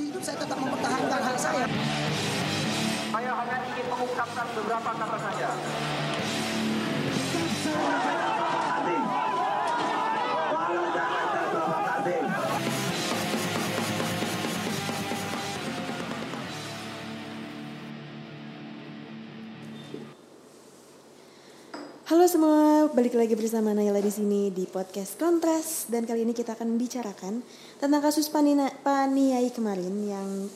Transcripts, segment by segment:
hidup saya tetap mempertahankan hak saya. Saya hanya ingin mengungkapkan beberapa kata saja. Halo semua, balik lagi bersama Naila di sini di podcast Kontras dan kali ini kita akan membicarakan tentang kasus panina, paniai kemarin yang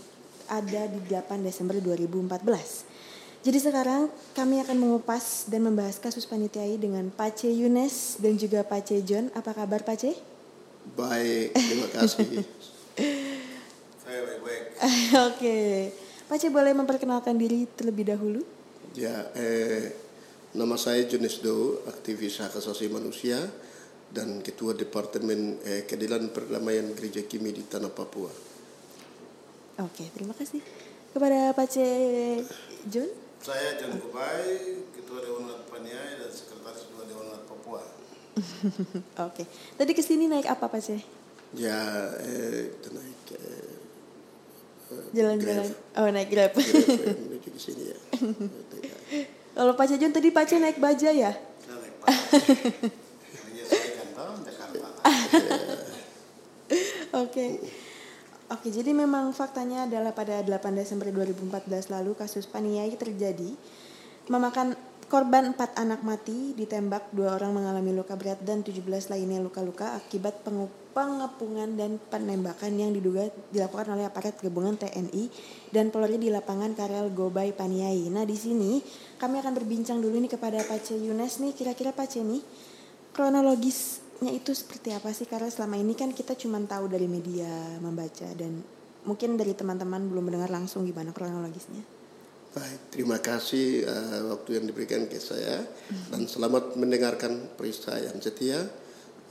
ada di 8 Desember 2014. Jadi sekarang kami akan mengupas dan membahas kasus paniai dengan Pace Yunes dan juga Pace John. Apa kabar Pace? Baik, terima kasih. Saya baik-baik. Oke, Pace boleh memperkenalkan diri terlebih dahulu? Ya, eh, nama saya Jones Do, aktivis hak asasi manusia dan Ketua Departemen eh, Keadilan Perdamaian Gereja Kimi di Tanah Papua. Oke, terima kasih. Kepada Pace John? Saya John Kubai, Ketua Dewan Lat Paniai dan Sekretaris Dua Dewan Lat Papua. Oke, tadi ke sini naik apa Pace? Ya, eh, naik eh, Jalan-jalan. Grab. Oh naik grab. Grab, eh, menuju ke sini ya. Kalau Pak John tadi Pak naik baja ya? Naik. Oke. Oke, jadi memang faktanya adalah pada 8 Desember 2014 lalu kasus paniai terjadi memakan korban 4 anak mati ditembak, dua orang mengalami luka berat dan 17 lainnya luka-luka akibat pengepungan dan penembakan yang diduga dilakukan oleh aparat gabungan TNI dan Polri di lapangan Karel Gobay Paniai. Nah, di sini kami akan berbincang dulu nih kepada Pace Yunes nih, kira-kira Pace nih kronologisnya itu seperti apa sih? Karena selama ini kan kita cuma tahu dari media membaca dan mungkin dari teman-teman belum mendengar langsung gimana kronologisnya Baik, terima kasih eh, waktu yang diberikan ke saya dan selamat mendengarkan peristiwa yang setia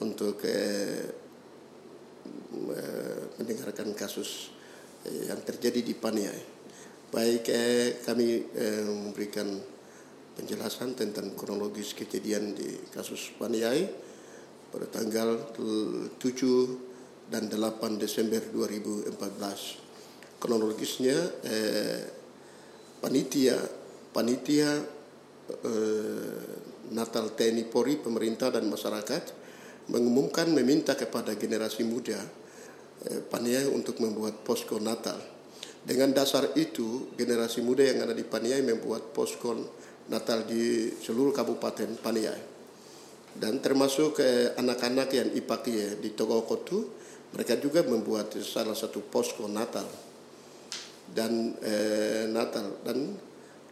untuk eh, mendengarkan kasus yang terjadi di Paniai. Baik, eh, kami eh, memberikan penjelasan tentang kronologis kejadian di kasus Paniai pada tanggal 7 dan 8 Desember 2014. Kronologisnya eh, panitia panitia eh, Natal TNI Polri pemerintah dan masyarakat mengumumkan meminta kepada generasi muda eh, Paniai untuk membuat posko Natal. Dengan dasar itu generasi muda yang ada di Paniai membuat posko Natal di seluruh kabupaten Paniai. Dan termasuk eh, anak-anak yang IPAKI di Togokotu mereka juga membuat salah satu posko Natal dan eh, Natal. Dan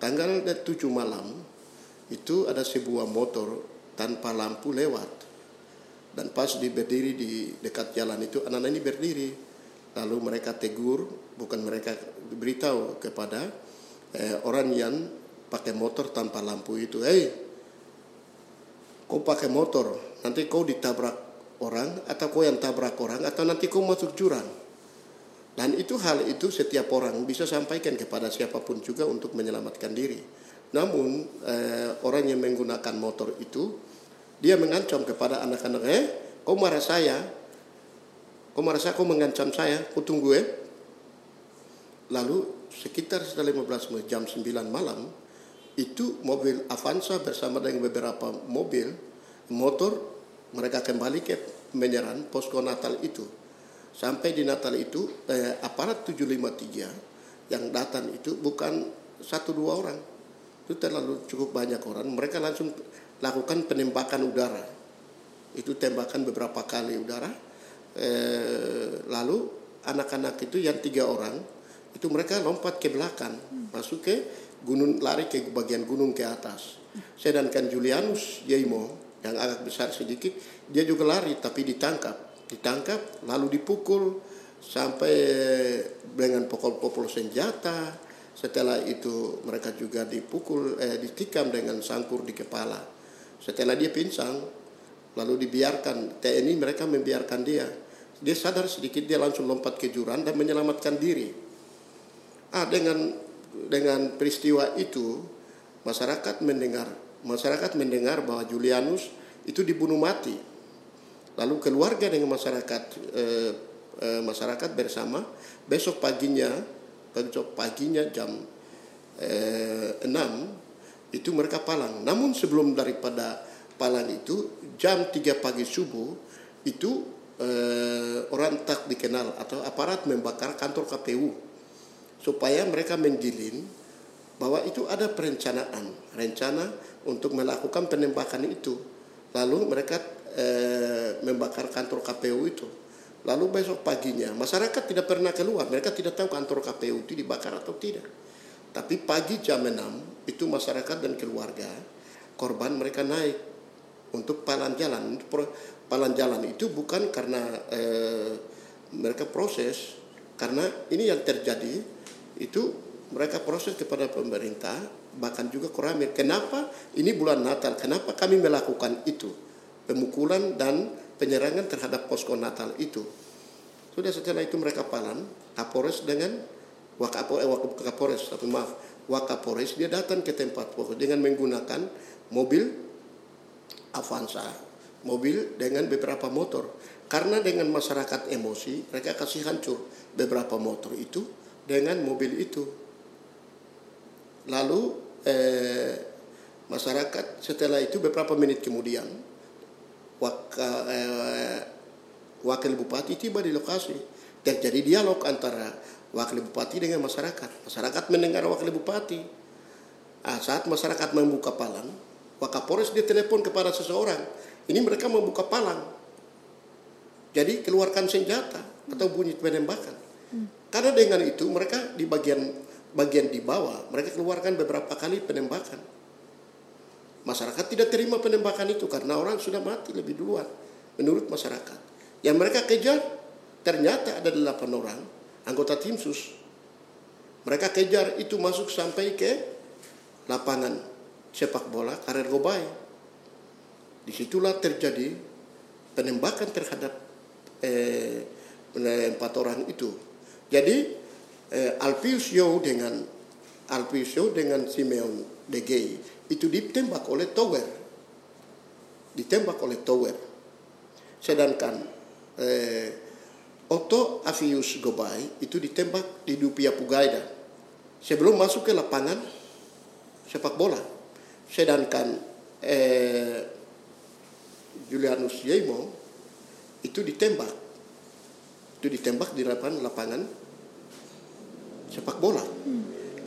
tanggal 7 malam itu ada sebuah motor tanpa lampu lewat. Dan pas di berdiri di dekat jalan itu anak-anak ini berdiri. Lalu mereka tegur bukan mereka beritahu kepada eh, orang yang pakai motor tanpa lampu itu hei kau pakai motor nanti kau ditabrak orang atau kau yang tabrak orang atau nanti kau masuk jurang dan itu hal itu setiap orang bisa sampaikan kepada siapa pun juga untuk menyelamatkan diri. Namun eh, orang yang menggunakan motor itu dia mengancam kepada anak-anak, eh, kau marah saya, kau marah saya, kau mengancam saya, kau tunggu eh. Lalu sekitar setelah 15 menit jam 9 malam itu mobil Avanza bersama dengan beberapa mobil motor mereka kembali ke menyerang posko Natal itu sampai di Natal itu eh, aparat 753 yang datang itu bukan satu dua orang. Itu terlalu cukup banyak orang. Mereka langsung lakukan penembakan udara. Itu tembakan beberapa kali udara. Eh, lalu anak-anak itu yang tiga orang itu mereka lompat ke belakang. Masuk ke gunung lari ke bagian gunung ke atas. Sedangkan Julianus Jaimo yang agak besar sedikit dia juga lari tapi ditangkap ditangkap lalu dipukul sampai dengan pokok-pokok senjata setelah itu mereka juga dipukul eh, ditikam dengan sangkur di kepala. Setelah dia pinsang lalu dibiarkan TNI mereka membiarkan dia. Dia sadar sedikit dia langsung lompat ke jurang dan menyelamatkan diri. Ah dengan dengan peristiwa itu masyarakat mendengar masyarakat mendengar bahwa Julianus itu dibunuh mati Lalu keluarga dengan masyarakat eh, eh, masyarakat bersama besok paginya besok paginya jam eh, 6 itu mereka palang. Namun sebelum daripada palang itu jam 3 pagi subuh itu eh, orang tak dikenal atau aparat membakar kantor KPU supaya mereka menggilin bahwa itu ada perencanaan rencana untuk melakukan penembakan itu lalu mereka eh, membakar kantor KPU itu. Lalu besok paginya masyarakat tidak pernah keluar. Mereka tidak tahu kantor KPU itu dibakar atau tidak. Tapi pagi jam 6 itu masyarakat dan keluarga korban mereka naik untuk palan jalan. Palan jalan itu bukan karena eh, mereka proses. Karena ini yang terjadi itu mereka proses kepada pemerintah bahkan juga Koramil. Kenapa? Ini bulan Natal. Kenapa kami melakukan itu pemukulan dan penyerangan terhadap posko Natal itu. Sudah setelah itu mereka palan Kapolres dengan Wakapo, eh, Wakapolres tapi maaf Wakapolres dia datang ke tempat pokok dengan menggunakan mobil Avanza mobil dengan beberapa motor. Karena dengan masyarakat emosi mereka kasih hancur beberapa motor itu dengan mobil itu. Lalu eh, masyarakat setelah itu beberapa menit kemudian wakil bupati tiba di lokasi. Terjadi dialog antara wakil bupati dengan masyarakat. Masyarakat mendengar wakil bupati. Ah, saat masyarakat membuka palang wakapolres dia telepon kepada seseorang. Ini mereka membuka palang. Jadi keluarkan senjata atau bunyi penembakan. Karena dengan itu mereka di bagian bagian di bawah mereka keluarkan beberapa kali penembakan masyarakat tidak terima penembakan itu karena orang sudah mati lebih duluan menurut masyarakat. Yang mereka kejar ternyata ada delapan orang anggota tim sus. Mereka kejar itu masuk sampai ke lapangan sepak bola karir Gobai di situlah terjadi penembakan terhadap eh, empat orang itu. Jadi eh, Alpius Yo dengan Alpius Yo dengan Simeon De Gey itu ditembak oleh Tower. Ditembak oleh Tower. Sedangkan eh, Otto Avius Gobai itu ditembak di Dupia Pugaida. Sebelum masuk ke lapangan sepak bola. Sedangkan eh, Julianus Yemo itu ditembak. Itu ditembak di lapangan lapangan sepak bola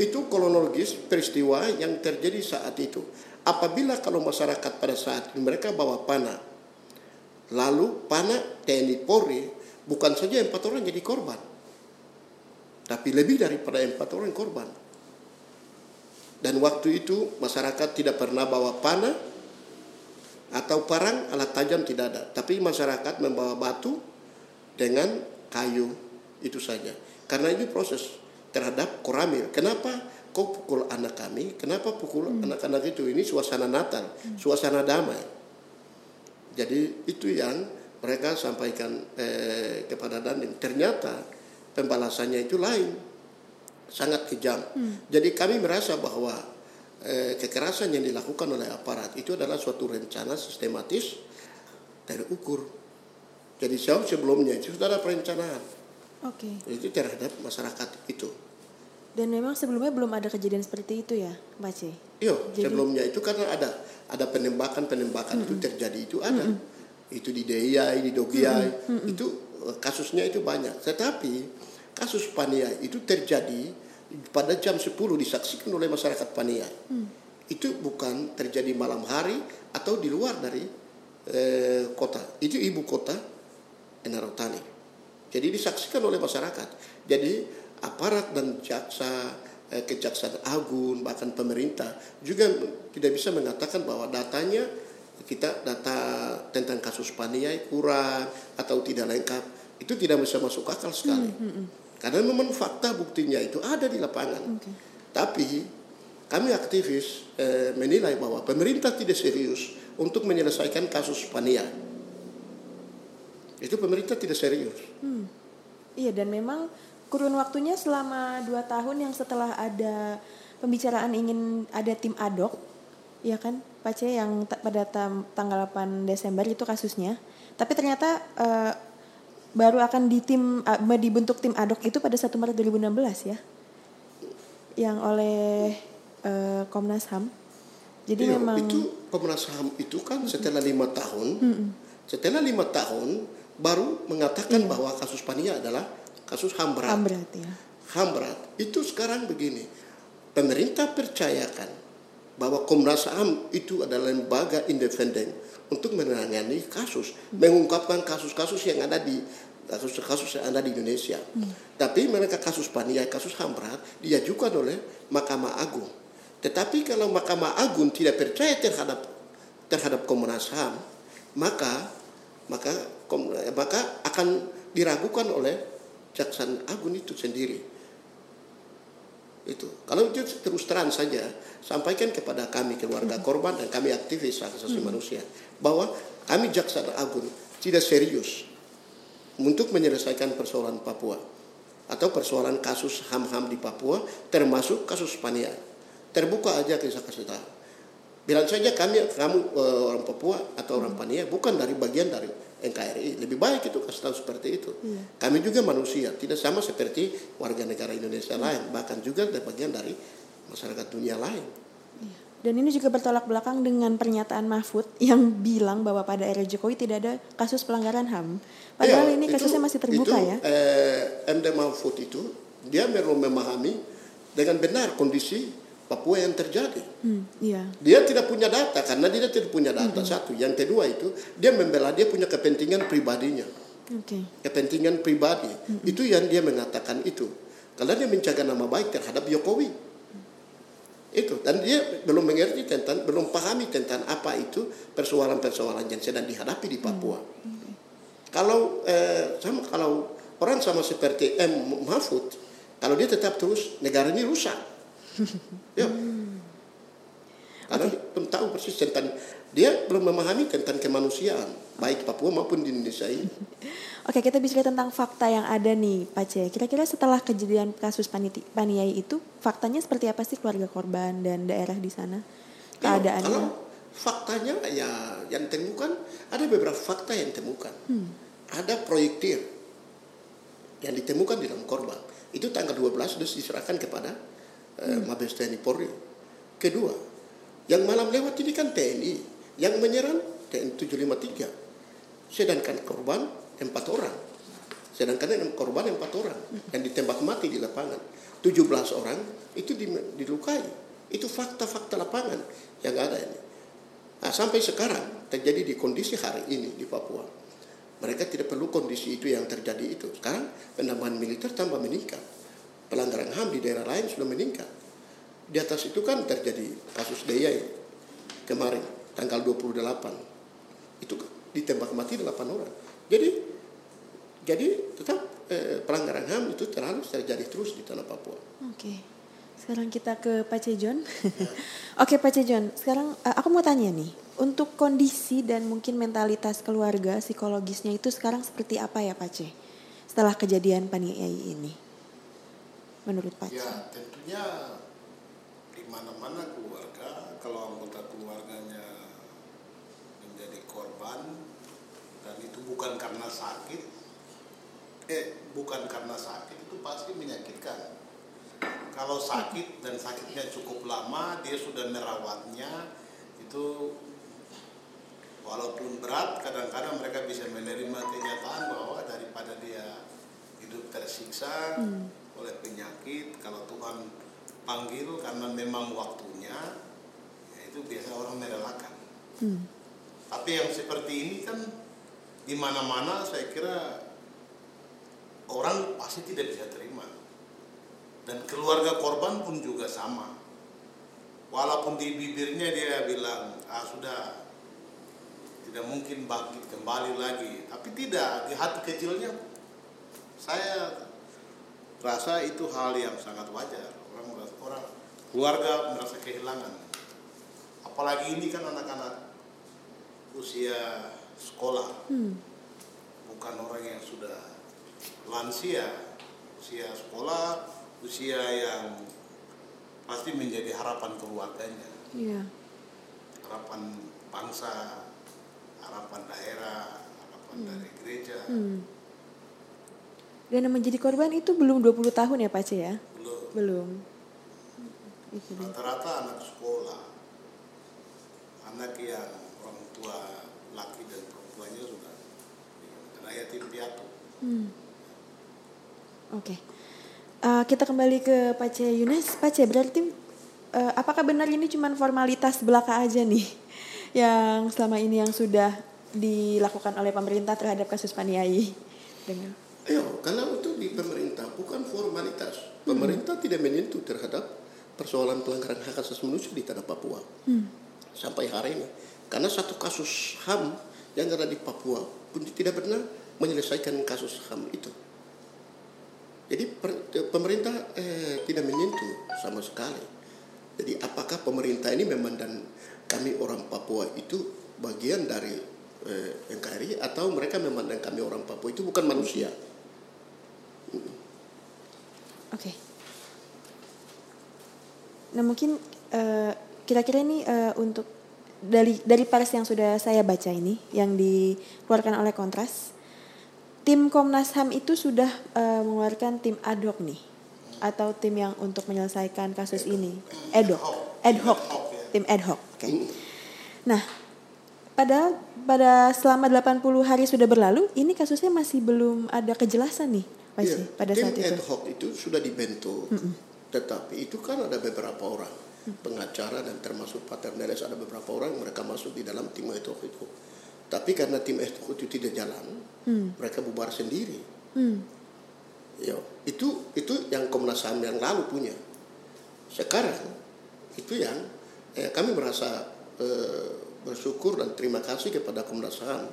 itu kronologis peristiwa yang terjadi saat itu. Apabila kalau masyarakat pada saat ini mereka bawa panah lalu panah TNI Polri bukan saja empat orang jadi korban tapi lebih daripada empat orang korban. Dan waktu itu masyarakat tidak pernah bawa panah atau parang alat tajam tidak ada. Tapi masyarakat membawa batu dengan kayu itu saja. Karena ini proses terhadap koramil kenapa kau pukul anak kami? Kenapa pukul anak-anak itu? Ini suasana Natal suasana damai. Jadi itu yang mereka sampaikan eh, kepada Dandim ternyata pembalasannya itu lain sangat kejam. Jadi kami merasa bahwa eh, kekerasan yang dilakukan oleh aparat itu adalah suatu rencana sistematis terukur jadi jauh sebelumnya itu sudah ada perencanaan. Oke. itu terhadap masyarakat itu Dan memang sebelumnya belum ada kejadian seperti itu ya, Mbak C? Iya, sebelumnya itu karena ada ada penembakan-penembakan itu terjadi itu ada. Itu di DIY, di Dogiai, itu eh, kasusnya itu banyak. Tetapi kasus Paniai itu terjadi pada jam 10 disaksikan oleh masyarakat Paniai. Itu bukan terjadi malam hari atau di luar dari eh, kota. Itu ibu kota Enarotani. Jadi disaksikan oleh masyarakat. Jadi aparat dan jaksa, eh, kejaksaan agung, bahkan pemerintah juga tidak bisa mengatakan bahwa datanya kita data tentang kasus paniai kurang atau tidak lengkap. Itu tidak bisa masuk akal sekali. Karena memang fakta buktinya itu ada di lapangan. Tapi kami aktivis eh, menilai bahwa pemerintah tidak serius untuk menyelesaikan kasus paniai. Itu pemerintah tidak serius. Iya dan memang kurun waktunya selama dua tahun yang setelah ada pembicaraan ingin ada tim adok, ya kan, Pak C yang pada tam- tanggal 8 Desember itu kasusnya. Tapi ternyata eh, baru akan di tim uh, dibentuk tim ad hoc itu pada 1 Maret 2016 ya. Yang oleh eh, Komnas HAM. Jadi Iya, memang itu Komnas HAM itu kan setelah lima tahun, setelah lima tahun baru mengatakan bahwa kasus Pania adalah kasus HAM berat. HAM berat ya. HAM berat. Itu sekarang begini, pemerintah percayakan bahwa Komnas HAM itu adalah lembaga independen untuk menangani kasus, mengungkapkan kasus-kasus yang ada di kasus-kasus yang ada di Indonesia. Tapi mereka kasus Pania, kasus HAM berat diajukan oleh Mahkamah Agung. Tetapi kalau Mahkamah Agung tidak percaya terhadap terhadap Komnas HAM, maka maka maka akan diragukan oleh Jaksa Agung itu sendiri. Itu. Kalau itu terus terang saja sampaikan kepada kami keluarga korban dan kami aktivis hak asasi manusia bahwa kami Jaksa Agung tidak serius untuk menyelesaikan persoalan Papua atau persoalan kasus HAM-HAM di Papua termasuk kasus Pania. Terbuka aja kita kasih tahu. Bilang saja kami kamu eh, orang Papua atau orang Pania bukan dari bagian dari NKRI. Lebih baik itu kasih tahu seperti itu. Kami juga manusia, tidak sama seperti warga negara Indonesia lain, bahkan juga bagian dari masyarakat dunia lain. Dan ini juga bertolak belakang dengan pernyataan Mahfud yang bilang bahwa pada era Jokowi tidak ada kasus pelanggaran HAM. Padahal Iya, ini itu- kasusnya masih terbuka itu, ya. Eh, MD Mahfud itu dia perlu memahami dengan benar kondisi Papua yang terjadi. Hmm, iya. Dia tidak punya data karena dia tidak punya data satu. Yang kedua itu dia membela dia punya kepentingan pribadinya, Oke. kepentingan pribadi. Itu yang dia mengatakan itu. Karena dia menjaga nama baik terhadap Jokowi. Itu dan dia belum mengerti tentang belum pahami tentang apa itu persoalan-persoalan yang sedang dihadapi di Papua. Kalau eh, sama kalau orang sama seperti M Mahfud, kalau dia tetap terus negara ini rusak. ya. Karena belum tahu persis tentang dia belum memahami tentang kemanusiaan baik Papua maupun di Indonesia ini. Oke, kita bicara tentang fakta yang ada nih, Pak C. Kira-kira setelah kejadian kasus Paniti- Paniai itu, faktanya seperti apa sih keluarga korban dan daerah di sana? Ya, Keadaannya? Kalau faktanya ya yang temukan ada beberapa fakta yang temukan. Ada proyektil yang ditemukan di dalam korban. Itu tanggal 12 sudah diserahkan kepada eh, Mabes TNI Polri. Kedua, yang malam lewat ini kan TNI yang menyerang TNI 753. Sedangkan korban empat orang. Sedangkan yang korban empat orang yang ditembak mati di lapangan. 17 orang itu di- dilukai. Itu fakta-fakta lapangan yang ada ini. Nah, sampai sekarang terjadi di kondisi hari ini di Papua. Mereka tidak perlu kondisi itu yang terjadi itu. Sekarang penambahan militer tambah meningkat. Pelanggaran HAM di daerah lain sudah meningkat. Di atas itu kan terjadi kasus Deyai kemarin tanggal 28. Itu ditembak mati 8 orang. Jadi jadi tetap eh, pelanggaran HAM itu terlalu terjadi terus di tanah Papua. Oke. Sekarang kita ke Pak Cejon. Oke Pak Cejon, sekarang eh, aku mau tanya nih, untuk kondisi dan mungkin mentalitas keluarga, psikologisnya itu sekarang seperti apa ya Pak C? Setelah kejadian Paniai ini, menurut Pak? Ya tentunya di mana-mana keluarga kalau anggota keluarganya menjadi korban dan itu bukan karena sakit, eh bukan karena sakit itu pasti menyakitkan. Kalau sakit dan sakitnya cukup lama dia sudah merawatnya itu walaupun berat kadang-kadang mereka bisa menerima kenyataan bahwa daripada dia hidup tersiksa oleh penyakit kalau Tuhan panggil karena memang waktunya ya itu biasa orang merelakan. Hmm. tapi yang seperti ini kan di mana-mana saya kira orang pasti tidak bisa terima. Dan keluarga korban pun juga sama. Walaupun di bibirnya dia bilang ah sudah tidak mungkin bangkit kembali lagi. Tapi tidak di hati kecilnya saya rasa itu hal yang sangat wajar. Orang merasa- orang keluarga merasa kehilangan. Apalagi ini kan anak-anak usia sekolah. Hmm. bukan orang yang sudah lansia. Usia sekolah usia yang pasti menjadi harapan keluarganya. Iya. harapan bangsa harapan daerah harapan dari gereja. Hmm. Dan yang menjadi korban itu belum 20 tahun ya Pak C ya? belum Belum. Itu dia. rata-rata anak sekolah anak yang orang tua laki dan perempuannya sudah karena yatim piatu Hmm. Oke. Eh, kita kembali ke Pak C Yunes. Pak C berarti eh, apakah benar ini cuma formalitas belaka aja nih yang selama ini yang sudah dilakukan oleh pemerintah terhadap kasus Paniai? Dengan Ayo, karena untuk di pemerintah bukan formalitas. Pemerintah tidak menyentuh terhadap persoalan pelanggaran hak asasi manusia di tanah Papua sampai hari ini. Karena satu kasus HAM yang ada di Papua pun tidak pernah menyelesaikan kasus HAM itu. Jadi per- pemerintah eh, tidak menyentuh sama sekali. Jadi apakah pemerintah ini memang dan kami orang Papua itu bagian dari eh, NKRI atau mereka memandang kami orang Papua itu bukan manusia? Oke. Nah mungkin eh, kira-kira ini eh, untuk dari dari pers yang sudah saya baca ini yang dikeluarkan oleh Kontras, tim Komnas Ham itu sudah eh, mengeluarkan tim ad hoc nih atau tim yang untuk menyelesaikan kasus ini ad hoc ad hoc tim ad hoc. Oke. Nah pada pada selama 80 hari sudah berlalu ini kasusnya masih belum ada kejelasan nih Pak Isi, pada tim saat itu. ad hoc itu sudah dibentuk, tetapi itu kan ada beberapa orang pengacara dan termasuk paterneles ada beberapa orang mereka masuk di dalam tim ad hoc itu. Tapi karena tim ad hoc itu tidak jalan, mereka bubar sendiri. Hmm. Ya, itu itu yang Komnas HAM yang lalu punya. Sekarang itu yang eh, kami merasa eh, bersyukur dan terima kasih kepada Komnas HAM.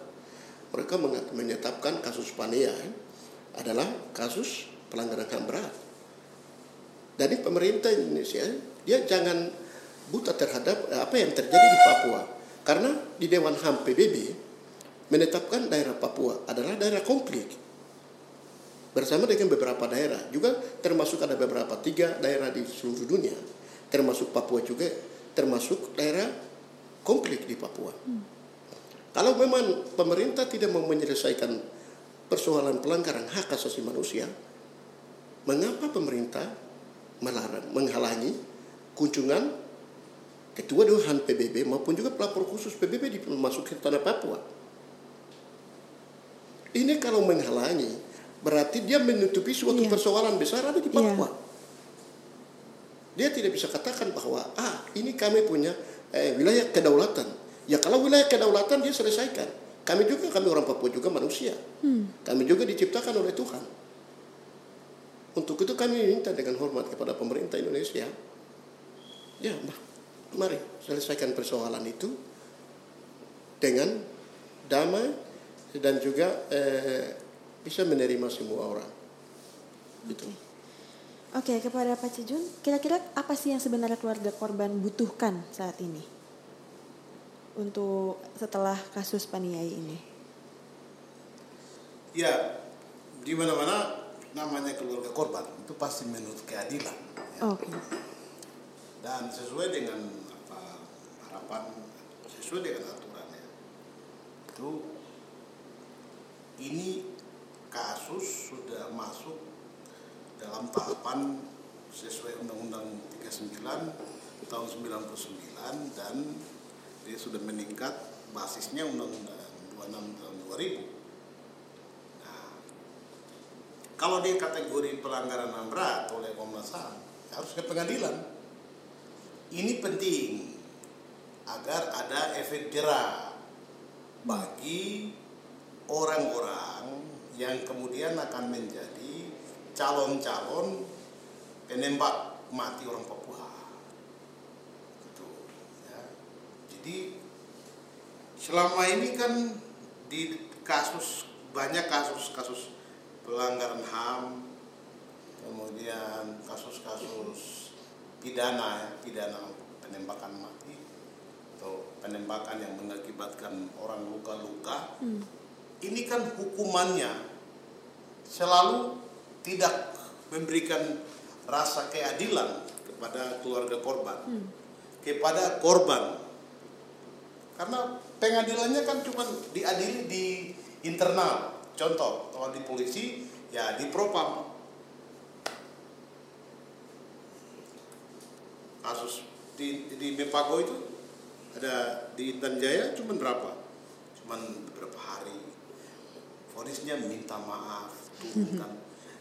Mereka menyetapkan kasus Pania eh, adalah kasus pelanggaran HAM berat. Dari pemerintah Indonesia dia jangan buta terhadap eh, apa yang terjadi di Papua. Karena di Dewan HAM PBB menetapkan daerah Papua adalah daerah konflik bersama dengan beberapa daerah juga termasuk ada beberapa tiga daerah di seluruh dunia termasuk Papua juga termasuk daerah konflik di Papua. Kalau memang pemerintah tidak mau menyelesaikan persoalan pelanggaran hak asasi manusia, mengapa pemerintah melarang menghalangi kunjungan ketua Dewan PBB maupun juga pelapor khusus PBB di masuk ke tanah Papua? Ini kalau menghalangi berarti dia menutupi suatu Iya. persoalan besar ada di. Papua. Dia tidak bisa katakan bahwa ah ini kami punya eh, wilayah kedaulatan. Ya kalau wilayah kedaulatan dia selesaikan. Kami juga kami orang Papua juga manusia. Kami juga diciptakan oleh Tuhan. Untuk itu kami minta dengan hormat kepada pemerintah Indonesia. Ya, mari selesaikan persoalan itu dengan damai dan juga eh, bisa menerima semua orang. Gitu. Oke, kepada Pak Cijun, kira-kira apa sih yang sebenarnya keluarga korban butuhkan saat ini? Untuk setelah kasus Paniai ini. Ya, di mana-mana namanya keluarga korban itu pasti menuntut keadilan. ya. Oke. Dan sesuai dengan apa, harapan, sesuai dengan aturannya. Itu ini kasus sudah masuk dalam tahapan sesuai Undang-Undang 39 tahun 99 dan dia sudah meningkat basisnya Undang-Undang 26 tahun 2000. Nah, kalau dia kategori pelanggaran HAM berat oleh Komnas HAM, harus ke pengadilan. Ini penting agar ada efek jerah bagi orang-orang yang kemudian akan menjadi calon-calon penembak mati orang Papua. Gitu, ya. Jadi selama ini kan di kasus banyak kasus-kasus pelanggaran HAM, kemudian kasus-kasus pidana, ya, pidana penembakan mati atau penembakan yang mengakibatkan orang luka-luka. Ini kan hukumannya selalu tidak memberikan rasa keadilan kepada keluarga korban, kepada korban. Karena pengadilannya kan cuma diadili di internal. Contoh, kalau di polisi ya di propam. Kasus di di Mepago itu ada di Intan Jaya cuma berapa? Cuman beberapa hari. Vonisnya minta maaf turunkan.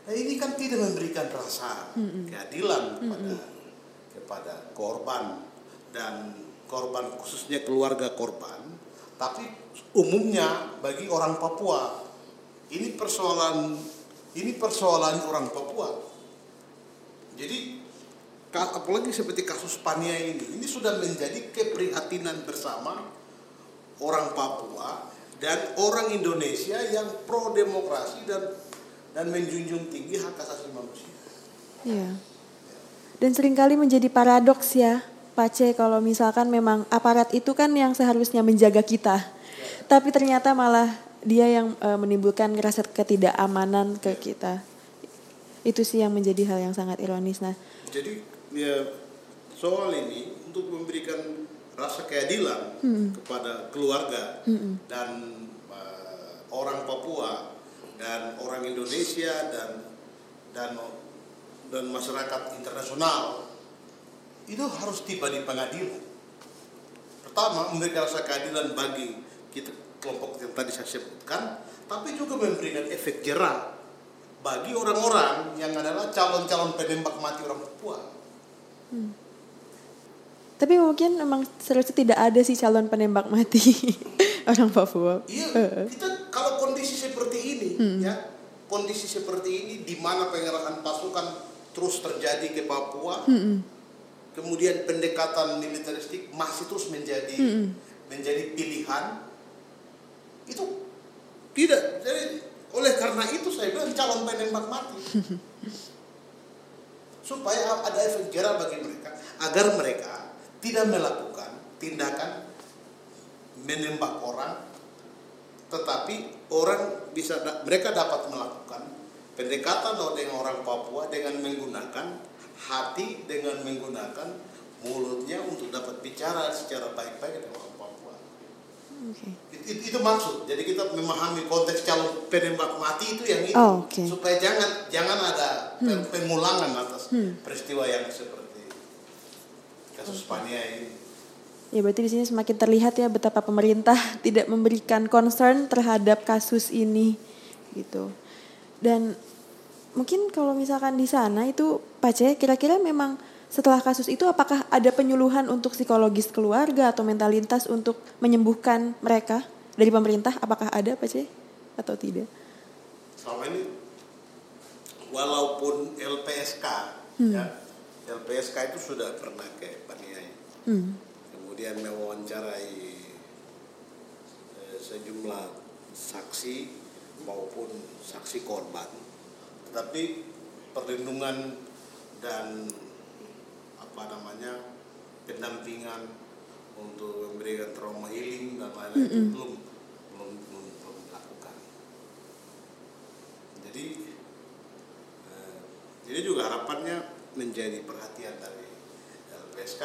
Nah ini kan tidak memberikan rasa keadilan kepada kepada korban dan korban khususnya keluarga korban tapi umumnya bagi orang Papua ini persoalan ini persoalan orang Papua jadi apalagi seperti kasus Pania ini ini sudah menjadi keprihatinan bersama orang Papua dan orang Indonesia yang pro demokrasi dan dan menjunjung tinggi hak asasi manusia. Iya. Dan sering kali menjadi paradoks ya, Pace kalau misalkan memang aparat itu kan yang seharusnya menjaga kita. Tapi ternyata malah dia yang eh, menimbulkan rasa ketidakamanan ke kita. Itu sih yang menjadi hal yang sangat ironis. Nah, Jadi ya soal ini untuk memberikan rasa keadilan kepada keluarga dan eh, orang Papua dan orang Indonesia dan dan dan masyarakat internasional itu harus tiba di pengadilan. Pertama memberikan rasa keadilan bagi kita kelompok yang tadi saya sebutkan, tapi juga memberikan efek jerah bagi orang-orang yang adalah calon-calon penembak mati orang Papua. tapi mungkin memang seharusnya tidak ada sih calon penembak mati orang Papua. Iya, kita kalau kondisi seperti ini, ya, kondisi seperti ini di mana pengerahan pasukan terus terjadi ke Papua, kemudian pendekatan militeristik masih terus menjadi menjadi pilihan, itu tidak. Jadi oleh karena itu saya bilang calon penembak mati, supaya ada efek jerah bagi mereka, agar mereka tidak melakukan tindakan menembak orang tetapi orang bisa mereka dapat melakukan pendekatan dengan orang Papua dengan menggunakan hati dengan menggunakan mulutnya untuk dapat bicara secara baik-baik dengan orang Papua. Oke. Itu, itu, itu maksud. Jadi kita memahami konteks calon penembak mati itu yang itu Oh, oke. supaya jangan jangan ada pe- pengulangan atas peristiwa yang seperti kasus Pania ini. Ya berarti di sini semakin terlihat ya betapa pemerintah tidak memberikan concern terhadap kasus ini gitu. Dan mungkin kalau misalkan di sana itu Pace kira-kira memang setelah kasus itu apakah ada penyuluhan untuk psikologis keluarga atau mentalitas untuk menyembuhkan mereka dari pemerintah? Apakah ada Pace atau tidak? selama ini walaupun LPSK ya LPSK itu sudah pernah ke Paniai. Hmm. kemudian mewawancarai eh, sejumlah saksi maupun saksi korban tetapi perlindungan dan apa namanya pendampingan untuk memberikan trauma healing dan lain-lain itu belum belum belum belum dilakukan. Jadi eh, ini juga harapannya menjadi perhatian dari LPSK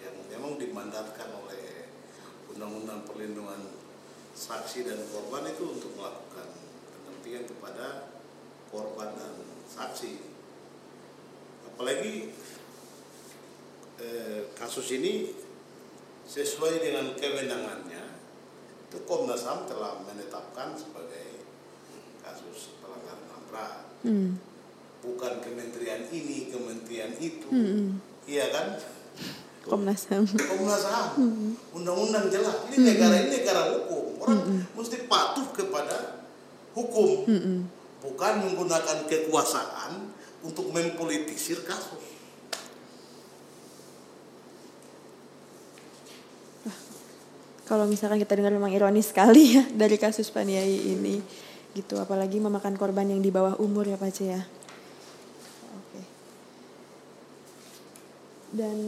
yang memang dimandatkan oleh Undang-Undang Perlindungan Saksi dan Korban itu untuk melakukan pendampingan kepada korban dan saksi. Apalagi eh, kasus ini sesuai dengan kewenangannya itu Komnas HAM telah menetapkan sebagai kasus pelanggaran HAM berat Hmm. bukan kementerian ini, kementerian itu. Hmm. Iya kan? Komnas HAM. Komnas HAM, undang-undang jelas. Ini negara ini negara hukum. Orang mesti patuh kepada hukum, bukan menggunakan kekuasaan untuk mempolitisir kasus. Kalau misalkan kita dengar memang ironis sekali ya dari kasus Paniai ini gitu apalagi memakan korban yang di bawah umur ya Pace ya. Oke. Dan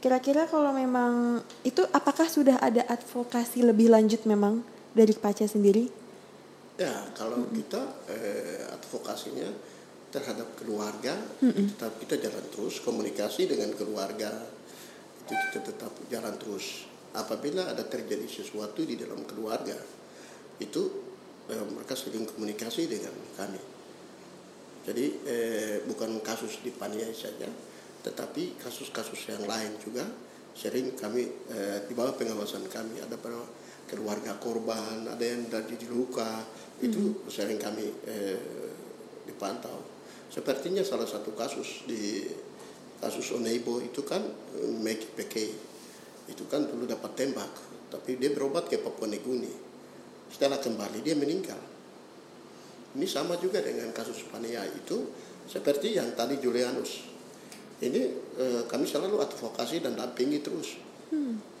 kira-kira kalau memang itu apakah sudah ada advokasi lebih lanjut memang dari Pace sendiri? Ya, kalau kita eh, advokasinya terhadap keluarga, tetap kita jalan terus komunikasi dengan keluarga itu kita tetap jalan terus. Apabila ada terjadi sesuatu di dalam keluarga, itu eh, mereka sering komunikasi dengan kami. Jadi eh, bukan kasus di Paniai saja, tetapi kasus-kasus yang lain juga sering kami eh, di bawah pengawasan kami ada pada keluarga korban, ada yang dari luka itu sering kami eh, dipantau. Sepertinya salah satu kasus di kasus Oneibo itu kan eh, Meki Peke itu kan dulu dapat tembak, tapi dia berobat ke Papua Neguni. Setelah kembali dia meninggal. Ini sama juga dengan kasus Pania itu seperti yang tadi Julianus. Ini eh, kami selalu advokasi dan dampingi terus.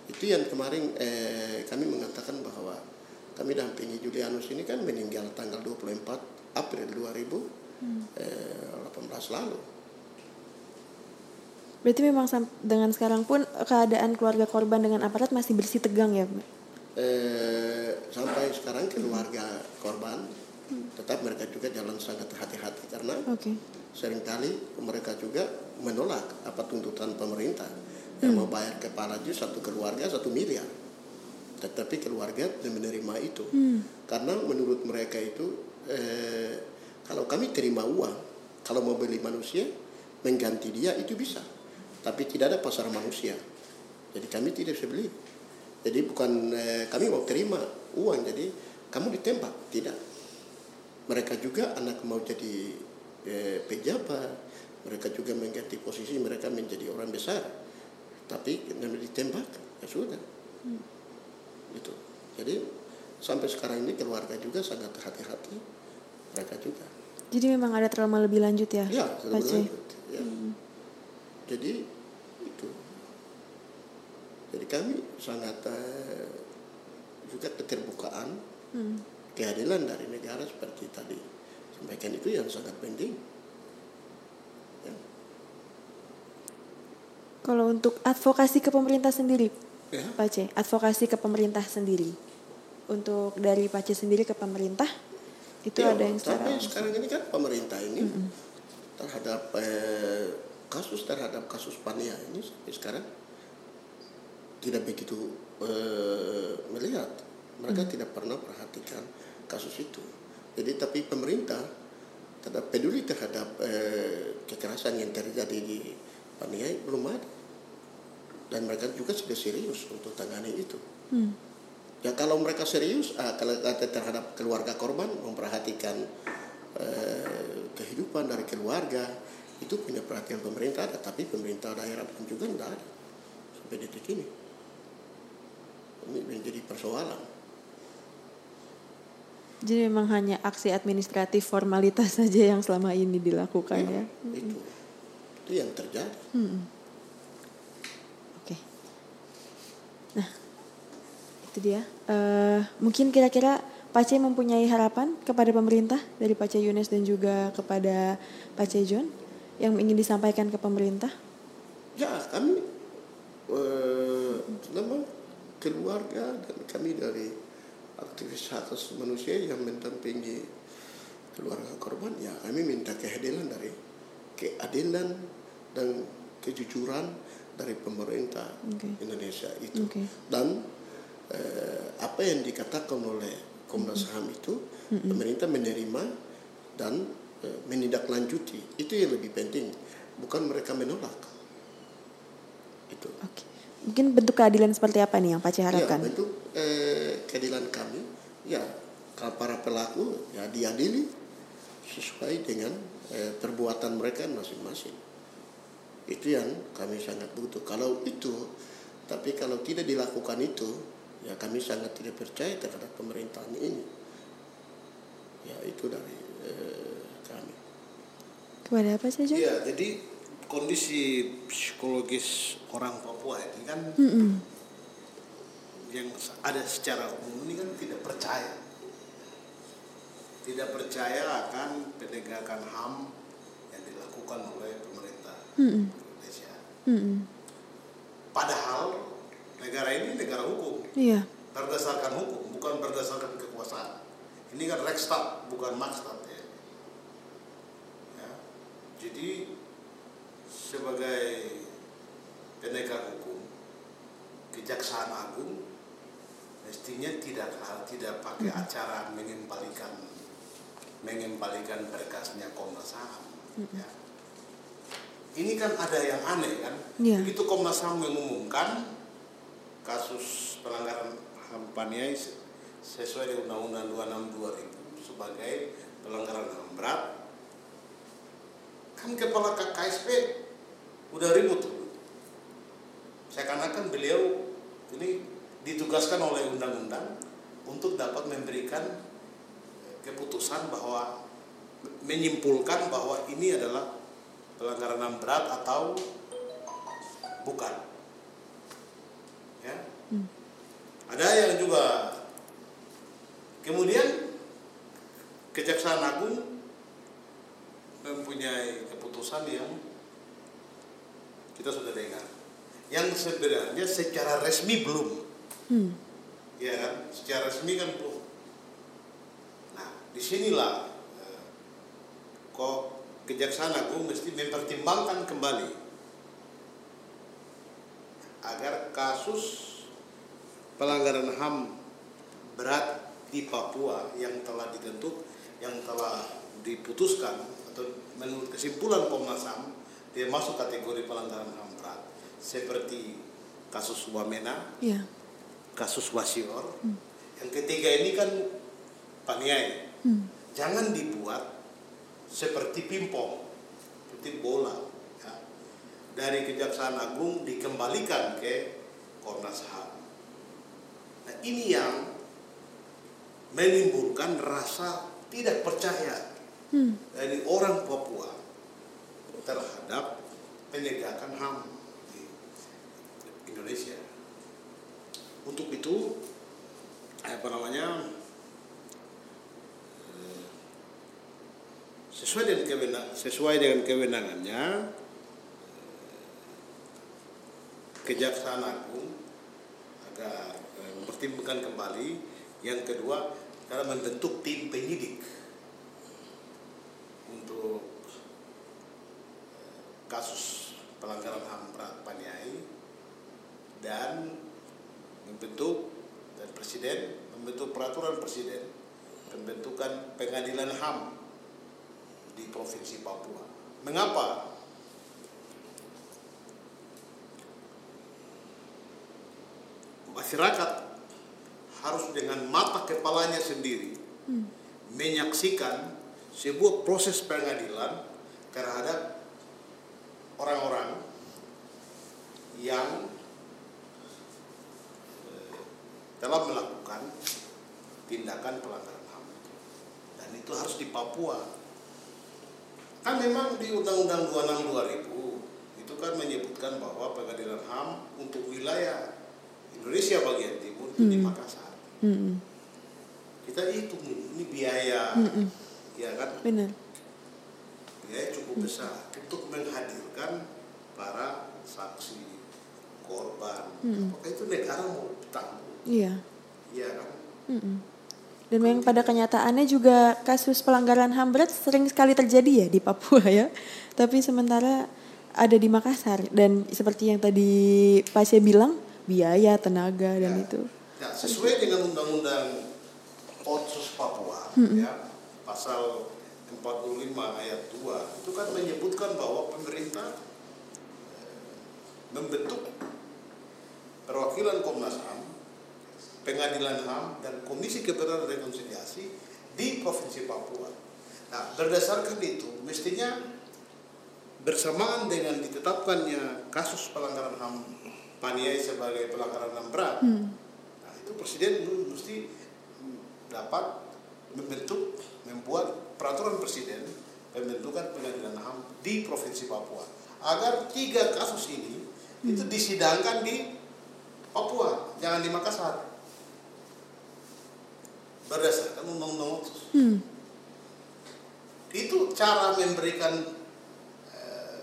Itu yang kemarin eh, kami mengatakan bahwa kami dampingi Julianus ini kan meninggal tanggal 24 April 2018 lalu. Berarti memang dengan sekarang pun keadaan keluarga korban dengan aparat masih bersih tegang ya, eh, sampai sekarang keluarga korban tetap mereka juga jalan sangat hati-hati karena Oke. sering kali mereka juga menolak apa tuntutan pemerintah yang mau bayar kepala aja satu keluarga satu miliar. Tetapi keluarga menerima itu. Karena menurut mereka itu eh, kalau kami terima uang kalau mau beli manusia mengganti dia itu bisa. Tapi tidak ada pasar manusia. Jadi kami tidak bisa beli. Jadi bukan eh, kami mau terima uang jadi kamu ditembak. Tidak. Mereka juga anak mau jadi eh, pejabat. Mereka juga mengganti posisi mereka menjadi orang besar tapi karena ditembak ya sudah. Gitu. Jadi sampai sekarang ini keluarga juga sangat hati-hati mereka juga. Jadi memang ada trauma lebih lanjut ya, ya Pak C? berlanjut ya. jadi itu. Jadi kami sangat eh, juga keterbukaan Hmm. keadilan dari negara seperti tadi. Sampaikan itu yang sangat penting Kalau untuk advokasi ke pemerintah sendiri, Ya. Pak C, advokasi ke pemerintah sendiri. Untuk dari Pak C sendiri ke pemerintah, itu Ya, ada yang secara sekarang ini kan pemerintah ini terhadap eh, kasus terhadap kasus Pania ini sampai sekarang tidak begitu eh, melihat. Mereka tidak pernah perhatikan kasus itu. Jadi tapi pemerintah tidak peduli terhadap eh, kekerasan yang terjadi di Pania belum ada dan mereka juga sudah serius untuk tangani itu Hmm. Ya kalau mereka serius, ah, kalau terhadap keluarga korban memperhatikan eh, kehidupan dari keluarga itu punya perhatian pemerintah ada, tapi pemerintah daerah pun juga tidak ada sampai detik ini. Ini menjadi persoalan. Jadi memang hanya aksi administratif formalitas saja yang selama ini dilakukan ya. Itu itu yang terjadi. Hmm. Oke. Nah, itu dia. Eh, mungkin kira-kira Pak C mempunyai harapan kepada pemerintah dari Pak C Yunes dan juga kepada Pak C John yang ingin disampaikan ke pemerintah. Ya kami eh, nama keluarga dan kami dari aktivis hak asasi manusia yang mendampingi keluarga korban ya kami minta keadilan dari keadilan dan kejujuran dari pemerintah Oke. Indonesia itu Oke. dan eh, apa yang dikatakan oleh Komnas HAM itu pemerintah menerima dan eh, menindaklanjuti itu yang lebih penting bukan mereka menolak itu Oke. Mungkin bentuk keadilan seperti apa nih yang Pak C harapkan? Ya, bentuk eh, keadilan kami, ya kalau para pelaku ya diadili sesuai dengan eh, perbuatan mereka masing-masing. Itu yang kami sangat butuh. Kalau itu, tapi kalau tidak dilakukan itu, ya kami sangat tidak percaya terhadap pemerintahan ini. Ya itu dari eh, kami. Kepada apa saja? Iya, jadi kondisi psikologis orang Papua ini kan Mm-mm. yang ada secara umum ini kan tidak percaya. Tidak percaya akan penegakan HAM yang dilakukan oleh pemerintah Mm-mm. Indonesia. Mm-mm. Padahal negara ini negara hukum, Iya. berdasarkan hukum, bukan berdasarkan kekuasaan. Ini kan Rekstad, bukan Makstat ya. ya. Jadi sebagai penegak hukum, kejaksaan agung mestinya tidak tidak pakai acara mengembalikan mengembalikan berkasnya Komnas HAM. Ya. Ini kan ada yang aneh kan? Iya. Begitu Komnas HAM mengumumkan kasus pelanggaran HAM Paniai se- sesuai dengan Undang-Undang 26 2000 sebagai pelanggaran HAM berat, kan kepala KSP udah ribut tuh. Seakan-akan beliau ini ditugaskan oleh undang-undang untuk dapat memberikan keputusan bahwa menyimpulkan bahwa ini adalah pelanggaran HAM berat atau bukan. Ya. Ada yang juga kemudian Kejaksaan Agung mempunyai keputusan yang kita sudah dengar. Yang sebenarnya secara resmi belum. Hmm. Ya kan? Secara resmi kan belum. Nah, di sinilah eh, kok Kejaksaan Agung mesti mempertimbangkan kembali agar kasus pelanggaran HAM berat di Papua yang telah ditentuk, yang telah diputuskan atau menurut kesimpulan Komnas HAM dia masuk kategori pelanggaran HAM berat seperti kasus Wamena, Iya. kasus Wasior. Yang ketiga ini kan paniai. Hmm. Jangan dibuat seperti pingpong, seperti bola. ya. Dari Kejaksaan Agung dikembalikan ke Komnas HAM. Nah, ini yang menimbulkan rasa tidak percaya Hmm. dari orang Papua terhadap penegakan HAM di Indonesia. Untuk itu, apa namanya, eh, sesuai dengan kewenang, sesuai dengan kewenangannya, Kejaksaan Agung agar eh, mempertimbangkan kembali. Yang kedua, karena membentuk tim penyidik untuk eh, kasus pelanggaran HAM berat Paniai dan membentuk dan presiden membentuk peraturan presiden pembentukan pengadilan HAM di provinsi Papua. Mengapa? Masyarakat harus dengan mata kepalanya sendiri menyaksikan sebuah proses pengadilan terhadap orang-orang yang eh, telah melakukan tindakan pelanggaran HAM dan itu harus di Papua kan memang di Undang-Undang 26 2000 itu kan menyebutkan bahwa pengadilan HAM untuk wilayah Indonesia bagian timur itu di Makassar. Hmm. kita hitung ini, ini biaya ya kan? Benar. biaya cukup besar untuk menghadirkan para saksi korban. Apakah itu negara mau tanggung Iya. iya kan? Mm-mm. Dan memang pada kenyataannya juga kasus pelanggaran HAM berat sering sekali terjadi ya di Papua ya. Tapi sementara ada di Makassar dan seperti yang tadi Pasya bilang biaya, tenaga dan Ya. itu. Nah, sesuai dengan undang-undang Otsus Papua ya pasal 45 ayat 2 itu kan menyebutkan bahwa pemerintah eh, membentuk perwakilan Komnas HAM, Pengadilan HAM dan Komisi Kebenaran Rekonsiliasi di Provinsi Papua. Nah, berdasarkan itu mestinya bersamaan dengan ditetapkannya kasus pelanggaran HAM Paniai sebagai pelanggaran HAM berat, nah, itu presiden dulu mesti dapat membentuk, membuat peraturan presiden pembentukan pengadilan HAM di Provinsi Papua agar tiga kasus ini itu disidangkan di Papua, jangan di Makassar. Berdasarkan undang-undang otsus. Hmm. Itu cara memberikan eh,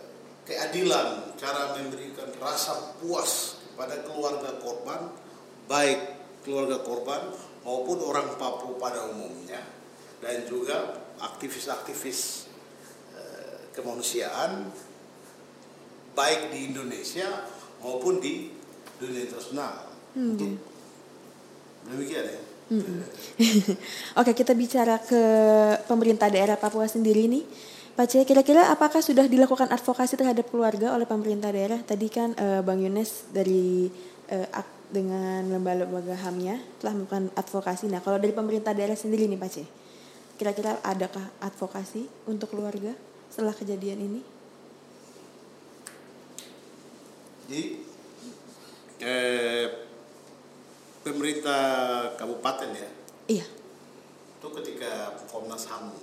keadilan, cara memberikan rasa puas kepada keluarga korban, baik keluarga korban maupun orang Papua pada umumnya, dan juga aktivis-aktivis eh, kemanusiaan, baik di Indonesia maupun di dunia internasional. Hmm, Untuk demikian ya. Oke, kita bicara ke pemerintah daerah Papua sendiri nih. Pak C, kira-kira apakah sudah dilakukan advokasi terhadap keluarga oleh pemerintah daerah? Tadi kan eh, Bang Yunes dari eh, ak- dengan lembaga-lembaga HAM-nya telah melakukan advokasi. Nah, kalau dari pemerintah daerah sendiri nih Pak C, kira-kira adakah advokasi untuk keluarga setelah kejadian ini? Jadi eh, pemerintah kabupaten ya? Iya. itu ketika Komnas HAM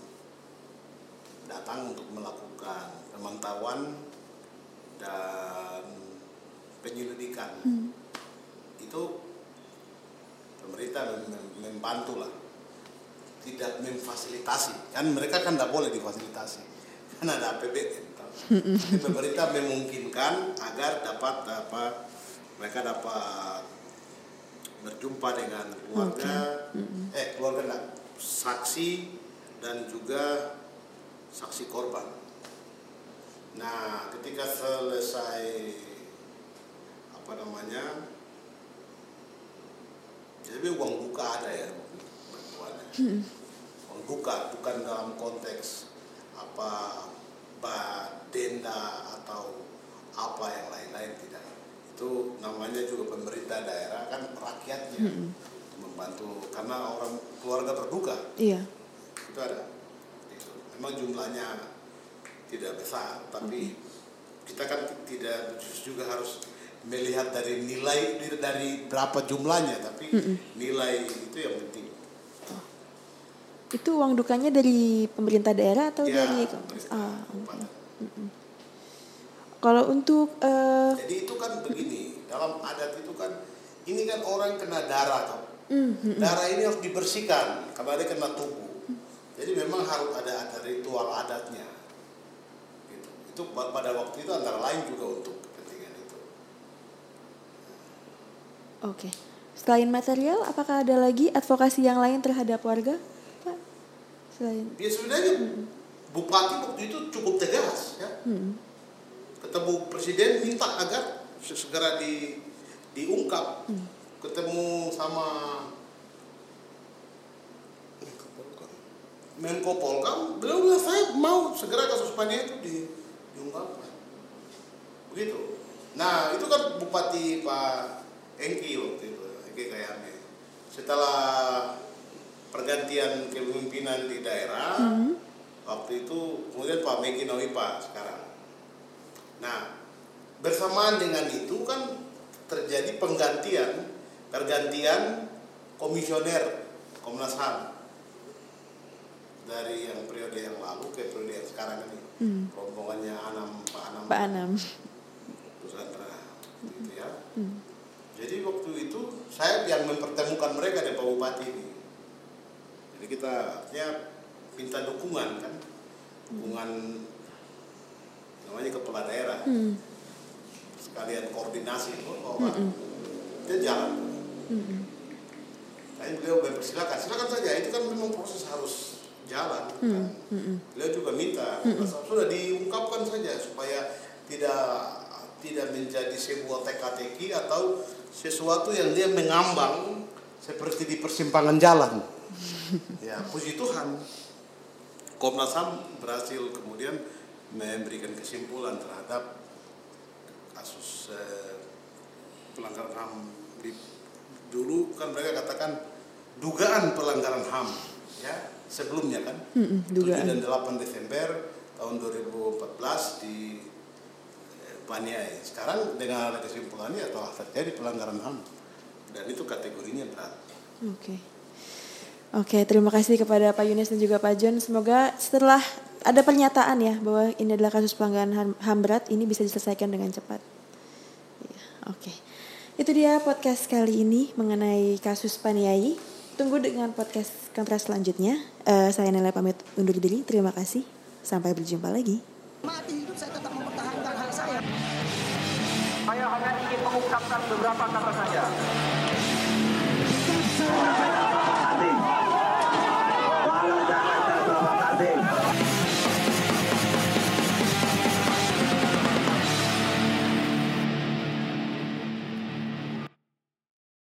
datang untuk melakukan pemantauan dan penyelidikan itu pemerintah mem- mem- membantu lah. Tidak memfasilitasi. Kan mereka kan tidak boleh difasilitasi. Kan ada APBN toh. Jadi pemerintah memungkinkan agar dapat apa mereka dapat berjumpa dengan keluarga. Eh keluarga enggak, saksi dan juga saksi korban. Nah ketika selesai apa namanya jadi uang duka ada ya bantuannya uang duka bukan dalam konteks apa denda atau apa yang lain-lain tidak itu namanya juga pemerintah daerah kan rakyatnya membantu karena orang keluarga berduka Iya. itu ada. Itu memang jumlahnya tidak besar tapi kita kan tidak juga harus melihat dari nilai dari berapa jumlahnya tapi nilai itu yang penting. Itu uang dukanya dari pemerintah daerah atau Ya, dari Ah, kabupaten. Kalau untuk eh, jadi itu kan begini dalam adat itu kan ini kan orang kena darah kan darah ini harus dibersihkan dia kena tubuh jadi memang harus ada ada ritual adatnya gitu. itu pa- pada waktu itu antara lain juga untuk kepentingan itu Oke. Selain material, apakah ada lagi advokasi yang lain terhadap warga, Pak? Selain Ya sebenarnya bupati waktu itu cukup tegas ya. Ketemu presiden minta agar segera di diungkap. Ketemu sama Menko Polkam, beliau bilang saya mau segera kasus Pania itu di, diungkapkan. Begitu. Nah itu kan Bupati Pak Engki waktu itu, Engki Kayame. Setelah pergantian kepemimpinan di daerah, waktu itu kemudian Pak Megi Nawipa sekarang. Nah, bersamaan dengan itu kan terjadi penggantian, pergantian komisioner Komnas HAM dari yang periode yang lalu ke periode yang sekarang ini. Rombongannya Anam Pak Anam Pak Anam? Pusandra gitu ya. Jadi waktu itu saya yang mempertemukan mereka dengan Pak Bupati ini. Jadi kita artinya minta dukungan kan, dukungan namanya kepala daerah, sekalian koordinasi itu orang dia jalan. Kayaknya beliau mempersilakan, silakan saja. Itu kan memang proses harus jalan. kan. Beliau juga minta sudah diungkapkan saja supaya tidak tidak menjadi sebuah teka-teki atau sesuatu yang dia mengambang seperti di persimpangan jalan. ya, puji Tuhan. Komnas HAM berhasil kemudian memberikan kesimpulan terhadap kasus eh, pelanggaran HAM di dulu kan mereka katakan dugaan pelanggaran HAM ya sebelumnya kan Mm-mm, 7 dugaan. dan 8 Desember tahun 2014 di eh, Paniai. Sekarang dengan ada kesimpulannya telah terjadi pelanggaran HAM dan itu kategorinya berat. Oke. Oke, terima kasih kepada Pak Yunis dan juga Pak John. Semoga setelah ada pernyataan ya bahwa ini adalah kasus pelanggaran HAM, berat, ini bisa diselesaikan dengan cepat. Iya, Oke. Itu dia podcast kali ini mengenai kasus Paniai. Tunggu dengan podcast kontras selanjutnya. Eh, saya Nela pamit undur diri. Terima kasih. Sampai berjumpa lagi. Mati hidup saya tetap mempertahankan hak saya. Saya hanya ingin mengungkapkan beberapa kata saja.